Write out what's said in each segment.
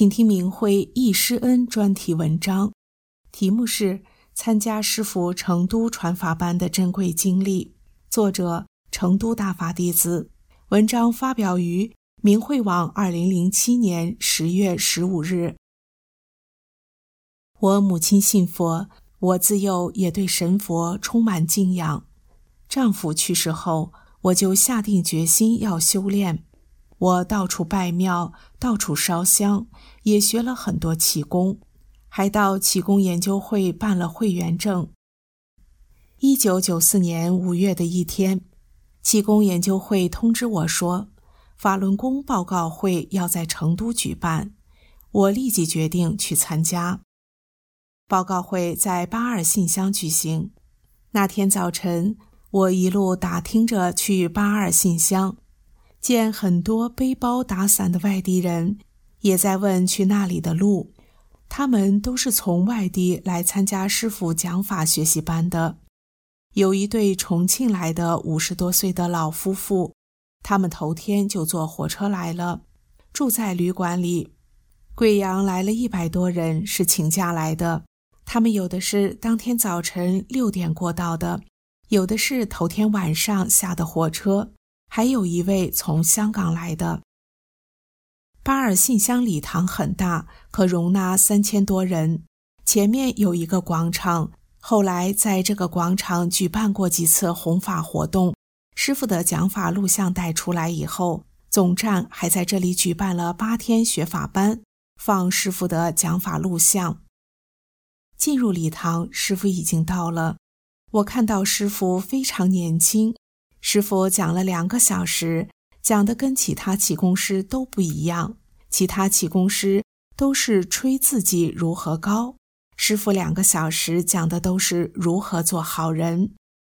请听明慧忆师恩专题文章，题目是“参加师父成都传法班的珍贵经历”，作者成都大法弟子。文章发表于明慧网，二零零七年十月十五日。我母亲信佛，我自幼也对神佛充满敬仰。丈夫去世后，我就下定决心要修炼。我到处拜庙，到处烧香，也学了很多气功，还到气功研究会办了会员证。一九九四年五月的一天，气功研究会通知我说，法轮功报告会要在成都举办，我立即决定去参加。报告会在八二信箱举行。那天早晨，我一路打听着去八二信箱。见很多背包打伞的外地人也在问去那里的路，他们都是从外地来参加师傅讲法学习班的。有一对重庆来的五十多岁的老夫妇，他们头天就坐火车来了，住在旅馆里。贵阳来了一百多人，是请假来的。他们有的是当天早晨六点过到的，有的是头天晚上下的火车。还有一位从香港来的。巴尔信箱礼堂很大，可容纳三千多人。前面有一个广场，后来在这个广场举办过几次弘法活动。师傅的讲法录像带出来以后，总站还在这里举办了八天学法班，放师傅的讲法录像。进入礼堂，师傅已经到了。我看到师傅非常年轻。师傅讲了两个小时，讲的跟其他气功师都不一样。其他气功师都是吹自己如何高，师傅两个小时讲的都是如何做好人。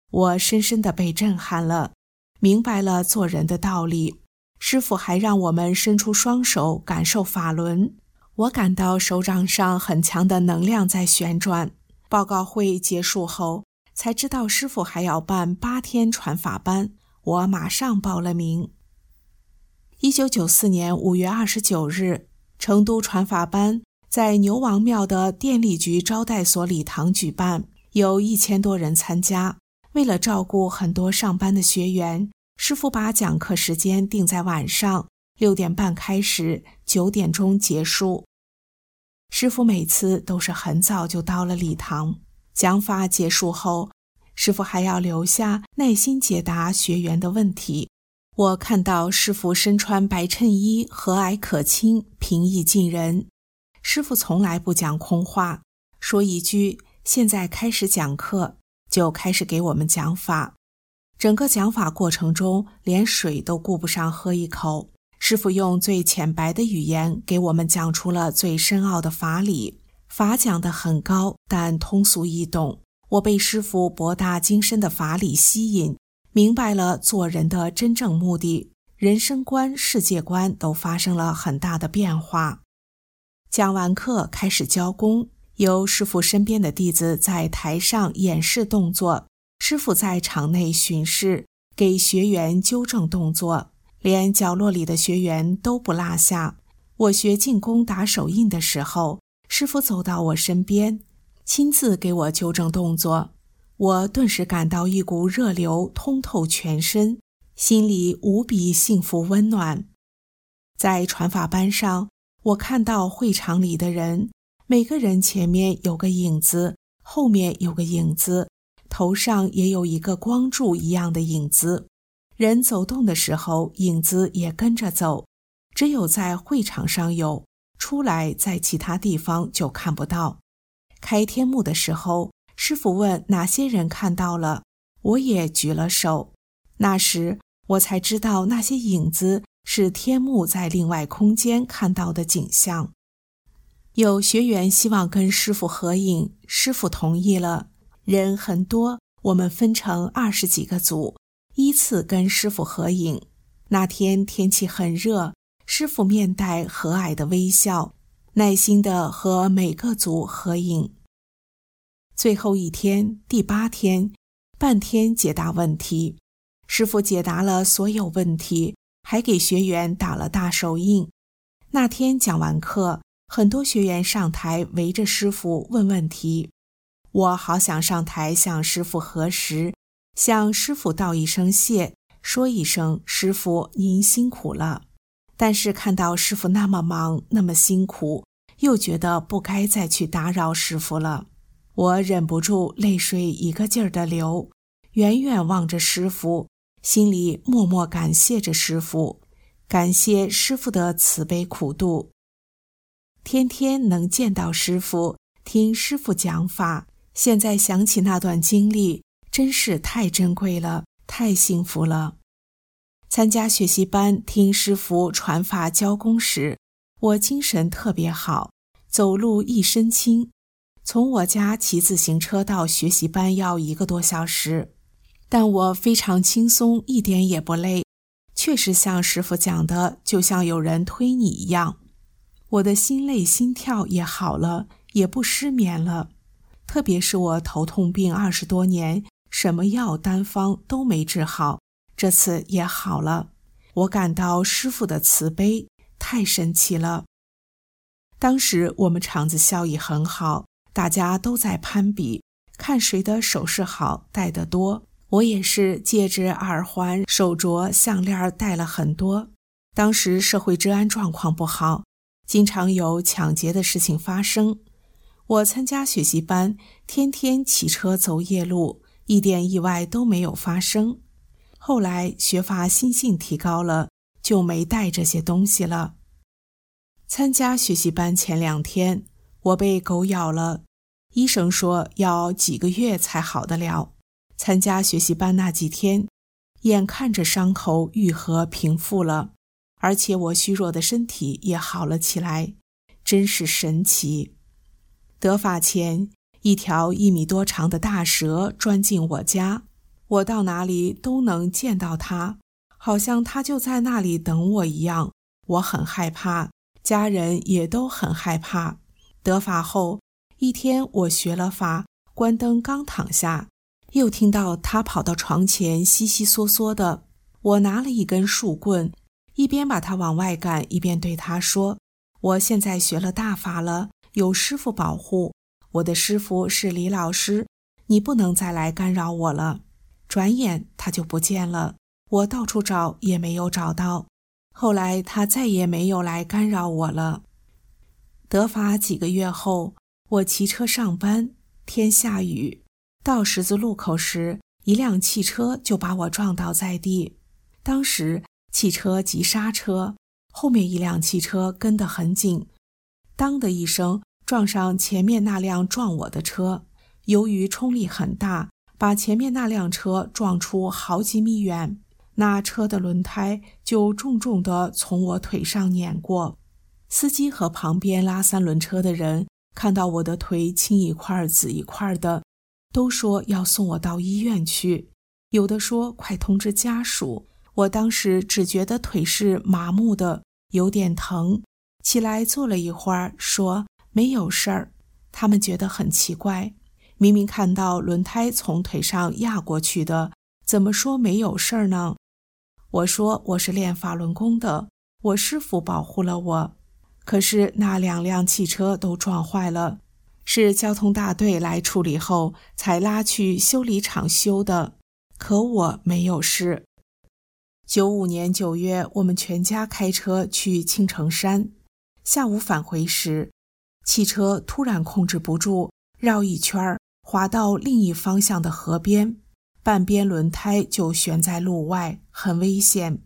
我深深的被震撼了，明白了做人的道理。师傅还让我们伸出双手感受法轮，我感到手掌上很强的能量在旋转。报告会结束后。才知道师傅还要办八天传法班，我马上报了名。一九九四年五月二十九日，成都传法班在牛王庙的电力局招待所礼堂举办，有一千多人参加。为了照顾很多上班的学员，师傅把讲课时间定在晚上六点半开始，九点钟结束。师傅每次都是很早就到了礼堂。讲法结束后，师傅还要留下耐心解答学员的问题。我看到师傅身穿白衬衣，和蔼可亲，平易近人。师傅从来不讲空话，说一句“现在开始讲课”，就开始给我们讲法。整个讲法过程中，连水都顾不上喝一口。师傅用最浅白的语言给我们讲出了最深奥的法理。法讲得很高，但通俗易懂。我被师傅博大精深的法理吸引，明白了做人的真正目的，人生观、世界观都发生了很大的变化。讲完课，开始教功，由师傅身边的弟子在台上演示动作，师傅在场内巡视，给学员纠正动作，连角落里的学员都不落下。我学进功打手印的时候。师傅走到我身边，亲自给我纠正动作，我顿时感到一股热流通透全身，心里无比幸福温暖。在传法班上，我看到会场里的人，每个人前面有个影子，后面有个影子，头上也有一个光柱一样的影子。人走动的时候，影子也跟着走，只有在会场上有。出来，在其他地方就看不到。开天幕的时候，师傅问哪些人看到了，我也举了手。那时我才知道那些影子是天幕在另外空间看到的景象。有学员希望跟师傅合影，师傅同意了。人很多，我们分成二十几个组，依次跟师傅合影。那天天气很热，师傅面带和蔼的微笑，耐心地和每个组合影。最后一天，第八天，半天解答问题，师傅解答了所有问题，还给学员打了大手印。那天讲完课，很多学员上台围着师傅问问题。我好想上台向师傅核实，向师傅道一声谢，说一声师傅您辛苦了。但是看到师傅那么忙，那么辛苦，又觉得不该再去打扰师傅了。我忍不住泪水一个劲儿的流，远远望着师傅，心里默默感谢着师傅，感谢师傅的慈悲苦度。天天能见到师傅，听师傅讲法。现在想起那段经历，真是太珍贵了，太幸福了。参加学习班听师傅传法教功时，我精神特别好，走路一身轻。从我家骑自行车到学习班要一个多小时，但我非常轻松，一点也不累。确实像师傅讲的，就像有人推你一样。我的心累、心跳也好了，也不失眠了。特别是我头痛病二十多年，什么药单方都没治好，这次也好了。我感到师傅的慈悲太神奇了。当时我们厂子效益很好，大家都在攀比，看谁的首饰好，戴得多。我也是戒指、耳环、手镯、项链戴了很多。当时社会治安状况不好，经常有抢劫的事情发生。我参加学习班，天天骑车走夜路，一点意外都没有发生。后来学法心性提高了，就没带这些东西了。参加学习班前两天，我被狗咬了，医生说要几个月才好得了。参加学习班那几天，眼看着伤口愈合平复了，而且我虚弱的身体也好了起来，真是神奇。得法前，一条一米多长的大蛇钻进我家，我到哪里都能见到他，好像他就在那里等我一样。我很害怕，家人也都很害怕。得法后一天，我学了法，关灯刚躺下，又听到他跑到床前，悉悉嗦嗦的。我拿了一根树棍，一边把他往外赶，一边对他说：“我现在学了大法了。”有师傅保护，我的师傅是李老师，你不能再来干扰我了。转眼他就不见了，我到处找也没有找到。后来他再也没有来干扰我了。得法几个月后，我骑车上班，天下雨，到十字路口时，一辆汽车就把我撞倒在地。当时汽车急刹车，后面一辆汽车跟得很紧。当的一声，撞上前面那辆撞我的车。由于冲力很大，把前面那辆车撞出好几米远。那车的轮胎就重重地从我腿上碾过。司机和旁边拉三轮车的人看到我的腿青一块紫一块的，都说要送我到医院去。有的说快通知家属。我当时只觉得腿是麻木的，有点疼。起来坐了一会儿，说没有事儿。他们觉得很奇怪，明明看到轮胎从腿上压过去的，怎么说没有事儿呢？我说我是练法轮功的，我师傅保护了我。可是那两辆汽车都撞坏了，是交通大队来处理后才拉去修理厂修的。可我没有事。九五年九月，我们全家开车去青城山。下午返回时，汽车突然控制不住，绕一圈儿滑到另一方向的河边，半边轮胎就悬在路外，很危险，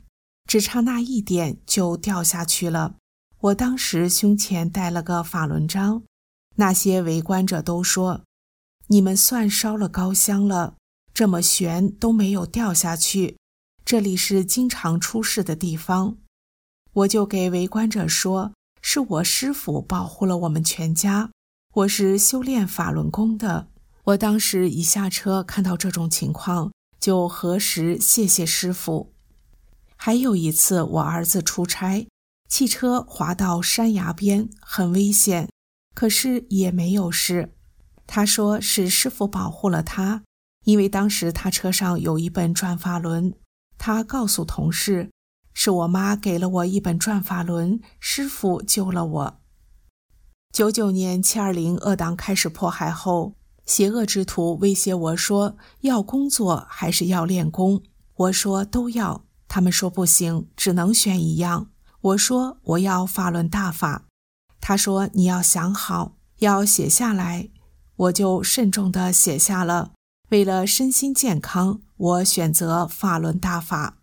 只差那一点就掉下去了。我当时胸前带了个法轮章，那些围观者都说：“你们算烧了高香了，这么悬都没有掉下去，这里是经常出事的地方。我就给围观者说：“是我师傅保护了我们全家。我是修炼法轮功的。”我当时一下车看到这种情况，就核实谢谢师傅。还有一次，我儿子出差，汽车滑到山崖边，很危险，可是也没有事。他说是师傅保护了他，因为当时他车上有一本转法轮。他告诉同事，是我妈给了我一本转法轮，师傅救了我。九九年七二零恶党开始迫害后。邪恶之徒威胁我说：“要工作还是要练功？”我说：“都要。”他们说：“不行，只能选一样。”我说：“我要法轮大法。”他说：“你要想好，要写下来。”我就慎重地写下了。为了身心健康，我选择法轮大法。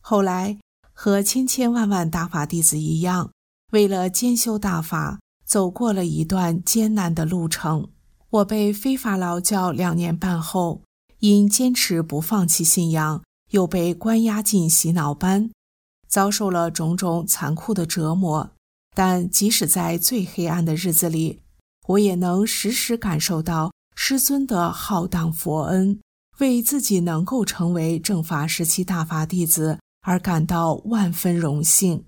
后来和千千万万大法弟子一样，为了兼修大法，走过了一段艰难的路程。我被非法劳教两年半后，因坚持不放弃信仰，又被关押进洗脑班，遭受了种种残酷的折磨。但即使在最黑暗的日子里，我也能时时感受到师尊的浩荡佛恩，为自己能够成为正法时期大法弟子而感到万分荣幸。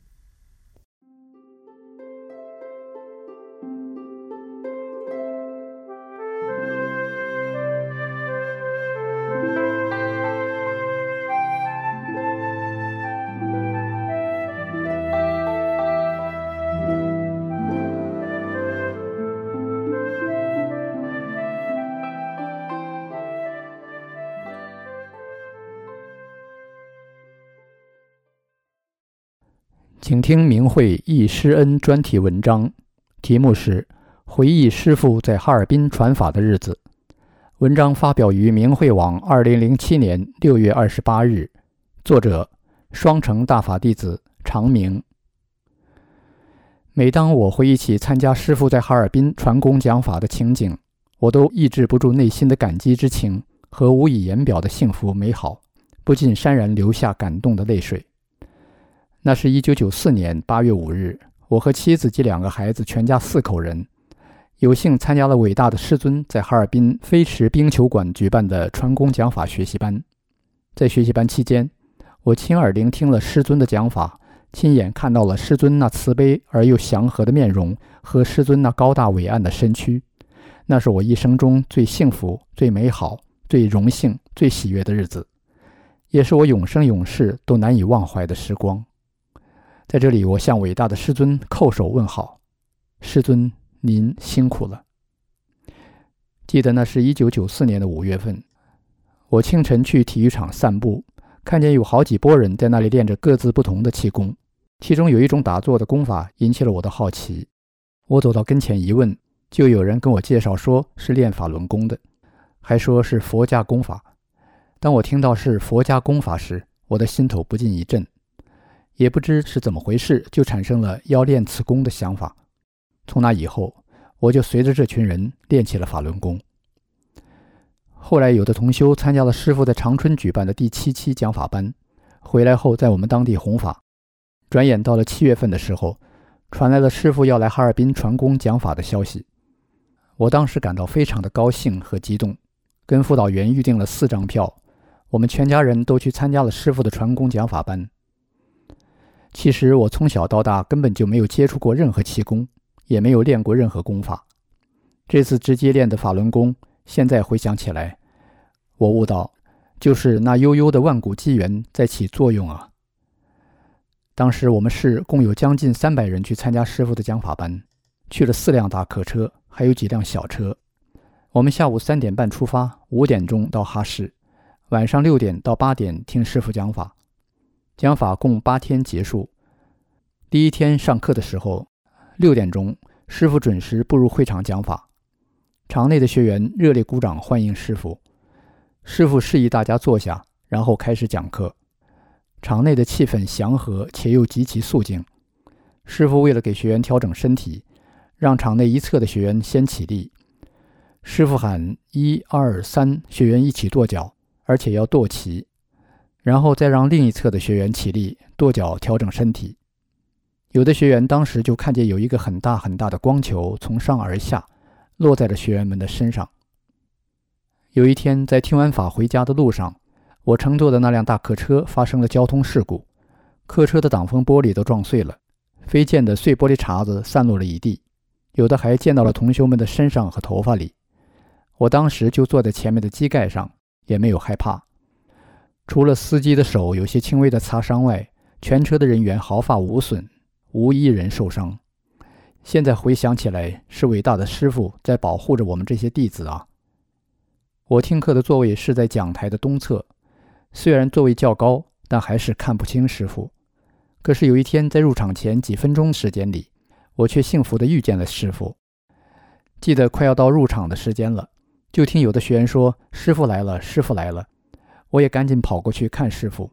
请听明慧忆师恩专题文章，题目是《回忆师傅在哈尔滨传法的日子》。文章发表于明慧网，二零零七年六月二十八日。作者：双城大法弟子常明。每当我回忆起参加师傅在哈尔滨传功讲法的情景，我都抑制不住内心的感激之情和无以言表的幸福美好，不禁潸然流下感动的泪水。那是一九九四年八月五日，我和妻子及两个孩子，全家四口人，有幸参加了伟大的师尊在哈尔滨飞驰冰球馆举办的传功讲法学习班。在学习班期间，我亲耳聆听了师尊的讲法，亲眼看到了师尊那慈悲而又祥和的面容和师尊那高大伟岸的身躯。那是我一生中最幸福、最美好、最荣幸、最喜悦的日子，也是我永生永世都难以忘怀的时光。在这里，我向伟大的师尊叩首问好，师尊您辛苦了。记得那是一九九四年的五月份，我清晨去体育场散步，看见有好几拨人在那里练着各自不同的气功，其中有一种打坐的功法引起了我的好奇。我走到跟前一问，就有人跟我介绍说是练法轮功的，还说是佛家功法。当我听到是佛家功法时，我的心头不禁一震。也不知是怎么回事，就产生了要练此功的想法。从那以后，我就随着这群人练起了法轮功。后来，有的同修参加了师傅在长春举办的第七期讲法班，回来后在我们当地弘法。转眼到了七月份的时候，传来了师傅要来哈尔滨传功讲法的消息。我当时感到非常的高兴和激动，跟辅导员预定了四张票，我们全家人都去参加了师傅的传功讲法班。其实我从小到大根本就没有接触过任何气功，也没有练过任何功法。这次直接练的法轮功，现在回想起来，我悟到，就是那悠悠的万古机缘在起作用啊。当时我们市共有将近三百人去参加师傅的讲法班，去了四辆大客车，还有几辆小车。我们下午三点半出发，五点钟到哈市，晚上六点到八点听师傅讲法。讲法共八天结束。第一天上课的时候，六点钟，师傅准时步入会场讲法。场内的学员热烈鼓掌欢迎师傅。师傅示意大家坐下，然后开始讲课。场内的气氛祥和且又极其肃静。师傅为了给学员调整身体，让场内一侧的学员先起立。师傅喊一二三，学员一起跺脚，而且要跺齐。然后再让另一侧的学员起立，跺脚调整身体。有的学员当时就看见有一个很大很大的光球从上而下，落在了学员们的身上。有一天，在听完法回家的路上，我乘坐的那辆大客车发生了交通事故，客车的挡风玻璃都撞碎了，飞溅的碎玻璃碴子散落了一地，有的还溅到了同学们的身上和头发里。我当时就坐在前面的机盖上，也没有害怕。除了司机的手有些轻微的擦伤外，全车的人员毫发无损。无一人受伤。现在回想起来，是伟大的师傅在保护着我们这些弟子啊！我听课的座位是在讲台的东侧，虽然座位较高，但还是看不清师傅。可是有一天，在入场前几分钟时间里，我却幸福地遇见了师傅。记得快要到入场的时间了，就听有的学员说：“师傅来了，师傅来了。”我也赶紧跑过去看师傅。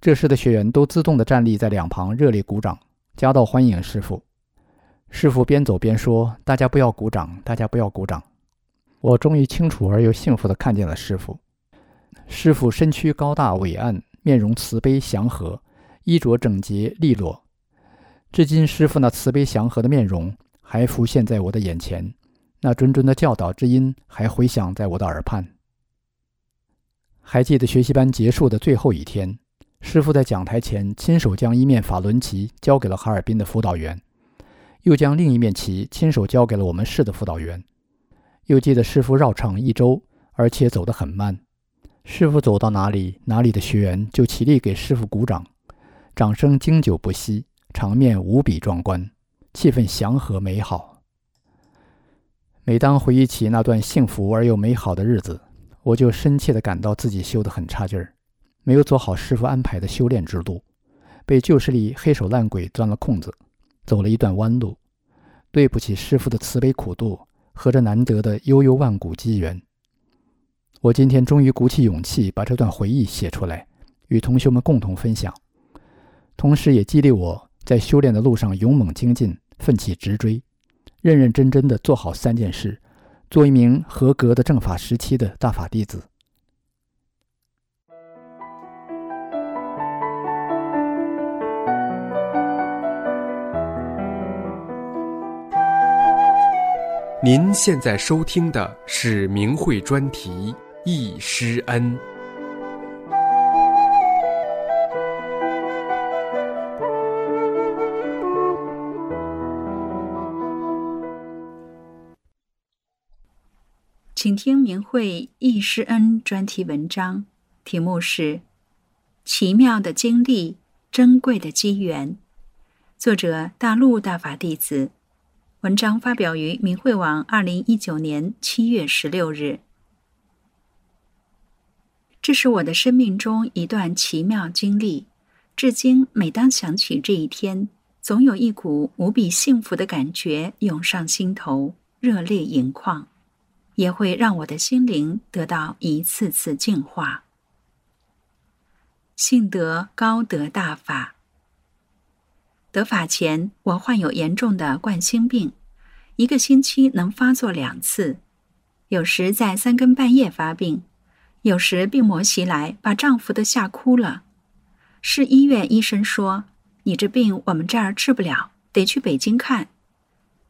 这时的学员都自动地站立在两旁，热烈鼓掌。夹道欢迎师傅，师傅边走边说：“大家不要鼓掌，大家不要鼓掌。”我终于清楚而又幸福地看见了师傅。师傅身躯高大伟岸，面容慈悲祥和，衣着整洁利落。至今，师傅那慈悲祥和的面容还浮现在我的眼前，那谆谆的教导之音还回响在我的耳畔。还记得学习班结束的最后一天。师傅在讲台前亲手将一面法轮旗交给了哈尔滨的辅导员，又将另一面旗亲手交给了我们市的辅导员。又记得师傅绕场一周，而且走得很慢。师傅走到哪里，哪里的学员就起立给师傅鼓掌，掌声经久不息，场面无比壮观，气氛祥和美好。每当回忆起那段幸福而又美好的日子，我就深切地感到自己修得很差劲儿。没有走好师傅安排的修炼之路，被旧势力黑手烂鬼钻了空子，走了一段弯路。对不起师傅的慈悲苦度和这难得的悠悠万古机缘。我今天终于鼓起勇气把这段回忆写出来，与同学们共同分享，同时也激励我在修炼的路上勇猛精进，奋起直追，认认真真的做好三件事，做一名合格的正法时期的大法弟子。您现在收听的是明慧专题《易师恩》。请听明慧易师恩专题文章，题目是《奇妙的经历，珍贵的机缘》，作者大陆大法弟子。文章发表于明慧网，二零一九年七月十六日。这是我的生命中一段奇妙经历，至今每当想起这一天，总有一股无比幸福的感觉涌上心头，热泪盈眶，也会让我的心灵得到一次次净化。幸得高德大法。得法前，我患有严重的冠心病，一个星期能发作两次，有时在三更半夜发病，有时病魔袭来，把丈夫都吓哭了。市医院医生说：“你这病我们这儿治不了，得去北京看。”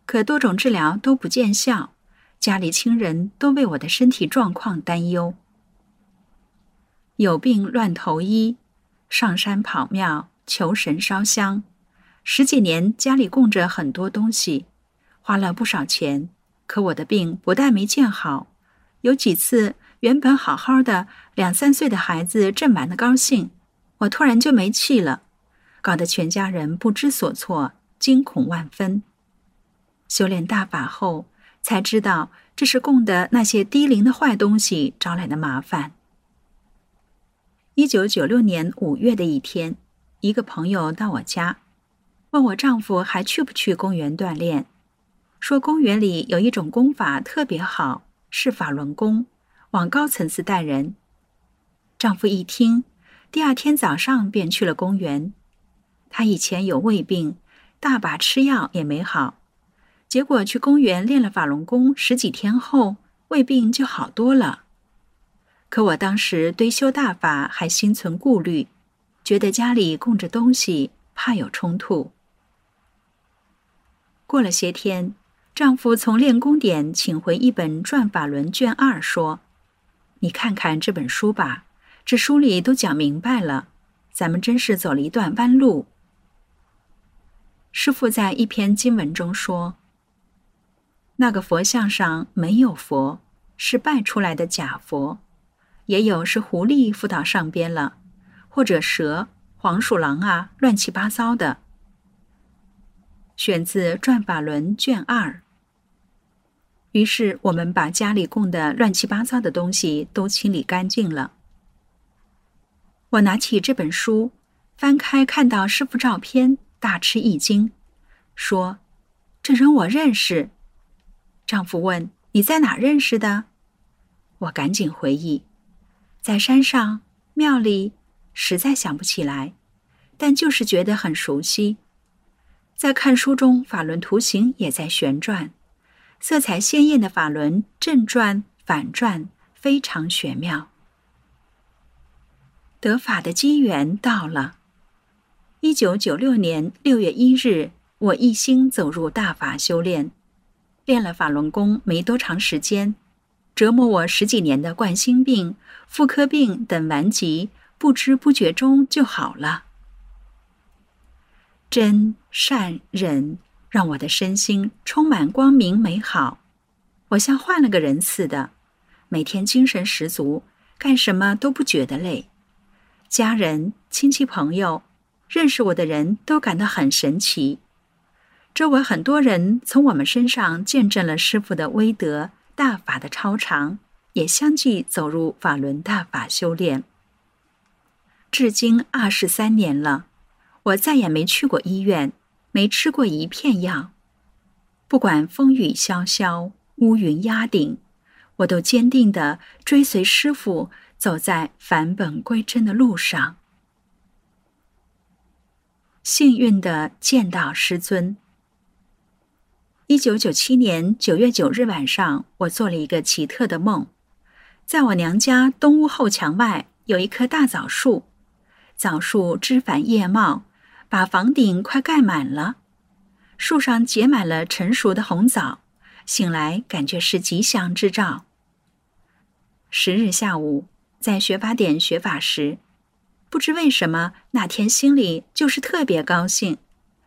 可多种治疗都不见效，家里亲人都为我的身体状况担忧。有病乱投医，上山跑庙求神烧香。十几年，家里供着很多东西，花了不少钱，可我的病不但没见好，有几次原本好好的两三岁的孩子正玩的高兴，我突然就没气了，搞得全家人不知所措，惊恐万分。修炼大法后，才知道这是供的那些低灵的坏东西招来的麻烦。一九九六年五月的一天，一个朋友到我家。问我丈夫还去不去公园锻炼？说公园里有一种功法特别好，是法轮功，往高层次带人。丈夫一听，第二天早上便去了公园。他以前有胃病，大把吃药也没好，结果去公园练了法轮功，十几天后胃病就好多了。可我当时对修大法还心存顾虑，觉得家里供着东西，怕有冲突。过了些天，丈夫从练功点请回一本《转法轮》卷二，说：“你看看这本书吧，这书里都讲明白了，咱们真是走了一段弯路。”师父在一篇经文中说：“那个佛像上没有佛，是拜出来的假佛。”也有是狐狸附到上边了，或者蛇、黄鼠狼啊，乱七八糟的。选自《转法轮》卷二。于是我们把家里供的乱七八糟的东西都清理干净了。我拿起这本书，翻开看到师傅照片，大吃一惊，说：“这人我认识。”丈夫问：“你在哪认识的？”我赶紧回忆。在山上、庙里，实在想不起来，但就是觉得很熟悉。在看书中，法轮图形也在旋转，色彩鲜艳的法轮正转、反转，非常玄妙。得法的机缘到了。一九九六年六月一日，我一心走入大法修炼，练了法轮功没多长时间。折磨我十几年的冠心病、妇科病等顽疾，不知不觉中就好了。真善忍让我的身心充满光明美好，我像换了个人似的，每天精神十足，干什么都不觉得累。家人、亲戚、朋友，认识我的人都感到很神奇。周围很多人从我们身上见证了师傅的威德。大法的超常，也相继走入法轮大法修炼。至今二十三年了，我再也没去过医院，没吃过一片药。不管风雨萧萧，乌云压顶，我都坚定地追随师傅，走在返本归真的路上。幸运地见到师尊。一九九七年九月九日晚上，我做了一个奇特的梦，在我娘家东屋后墙外有一棵大枣树，枣树枝繁叶茂，把房顶快盖满了，树上结满了成熟的红枣，醒来感觉是吉祥之兆。十日下午在学法点学法时，不知为什么那天心里就是特别高兴，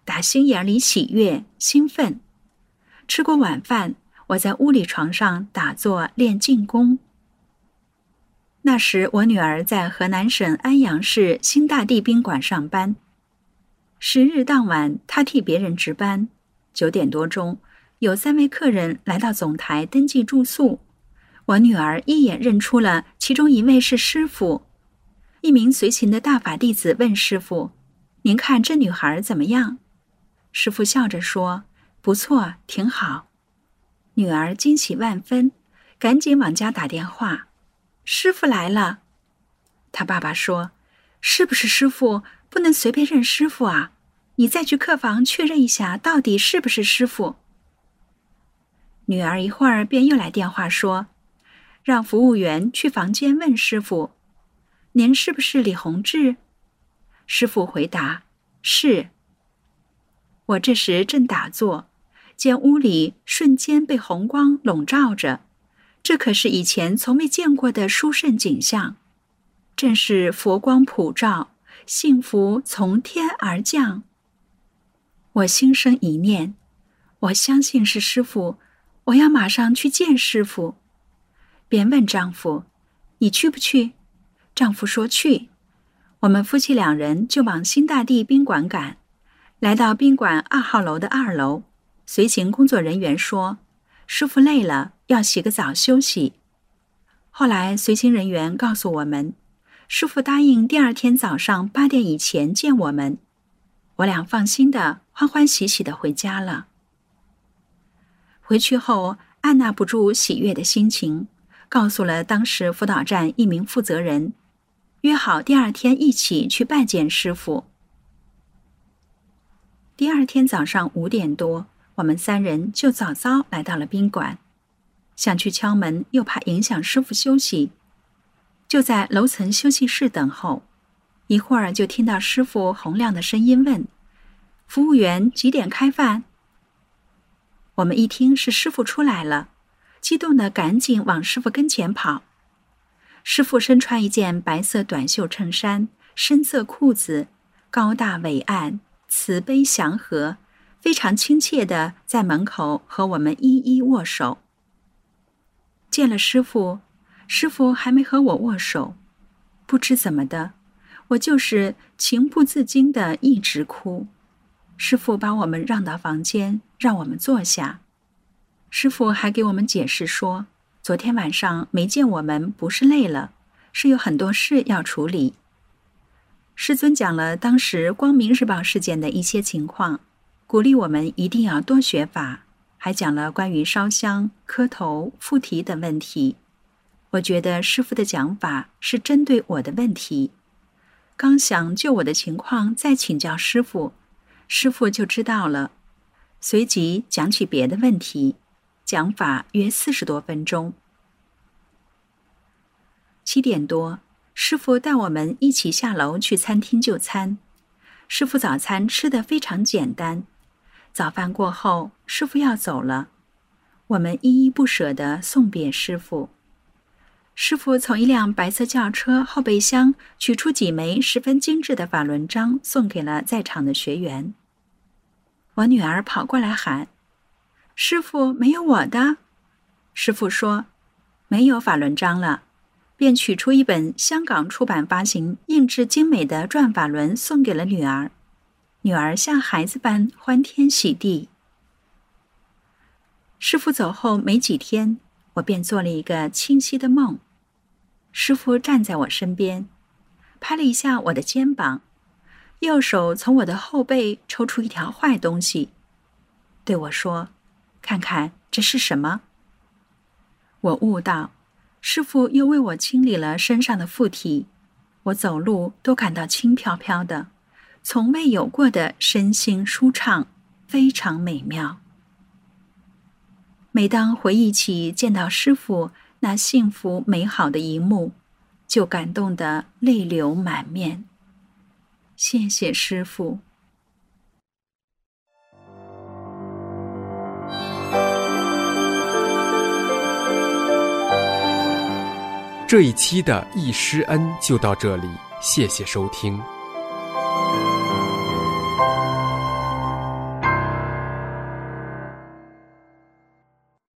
打心眼里喜悦兴奋。吃过晚饭，我在屋里床上打坐练静功。那时我女儿在河南省安阳市新大地宾馆上班。十日当晚，她替别人值班。九点多钟，有三位客人来到总台登记住宿。我女儿一眼认出了其中一位是师傅。一名随行的大法弟子问师傅：“您看这女孩怎么样？”师傅笑着说。不错，挺好。女儿惊喜万分，赶紧往家打电话：“师傅来了。”他爸爸说：“是不是师傅？不能随便认师傅啊！你再去客房确认一下，到底是不是师傅。”女儿一会儿便又来电话说：“让服务员去房间问师傅，您是不是李洪志？”师傅回答：“是。”我这时正打坐。见屋里瞬间被红光笼罩着，这可是以前从未见过的殊胜景象，正是佛光普照，幸福从天而降。我心生一念，我相信是师傅，我要马上去见师傅。便问丈夫：“你去不去？”丈夫说：“去。”我们夫妻两人就往新大地宾馆赶，来到宾馆二号楼的二楼。随行工作人员说：“师傅累了，要洗个澡休息。”后来随行人员告诉我们，师傅答应第二天早上八点以前见我们。我俩放心的欢欢喜喜的回家了。回去后按捺不住喜悦的心情，告诉了当时辅导站一名负责人，约好第二天一起去拜见师傅。第二天早上五点多。我们三人就早早来到了宾馆，想去敲门，又怕影响师傅休息。就在楼层休息室等候。一会儿就听到师傅洪亮的声音问：“服务员几点开饭？”我们一听是师傅出来了，激动的赶紧往师傅跟前跑。师傅身穿一件白色短袖衬衫、深色裤子，高大伟岸，慈悲祥和，非常亲切的在门口和我们一一握手。见了师傅，师傅还没和我握手，不知怎么的。我就是情不自禁的一直哭。师傅把我们让到房间，让我们坐下。师傅还给我们解释说，昨天晚上没见我们，不是累了，是有很多事要处理。师尊讲了当时光明日报事件的一些情况，鼓励我们一定要多学法，还讲了关于烧香、磕头、附体等问题。我觉得师傅的讲法是针对我的问题。刚想就我的情况再请教师傅，师傅就知道了，随即讲起别的问题，讲法约四十多分钟。七点多，师傅带我们一起下楼去餐厅就餐。师傅早餐吃的非常简单。早饭过后，师傅要走了，我们依依不舍地送别师傅。师傅从一辆白色轿车后备箱取出几枚十分精致的法轮章，送给了在场的学员。我女儿跑过来喊：“师傅，没有我的。”师傅说：“没有法轮章了。”便取出一本香港出版发行、印制精美的转法轮，送给了女儿。女儿像孩子般欢天喜地。师傅走后没几天。我便做了一个清晰的梦，师傅站在我身边，拍了一下我的肩膀，右手从我的后背抽出一条坏东西，对我说：“看看这是什么。”我悟到，师傅又为我清理了身上的附体，我走路都感到轻飘飘的，从未有过的身心舒畅，非常美妙。每当回忆起见到师傅那幸福美好的一幕，就感动得泪流满面。谢谢师傅。这一期的易师恩就到这里，谢谢收听。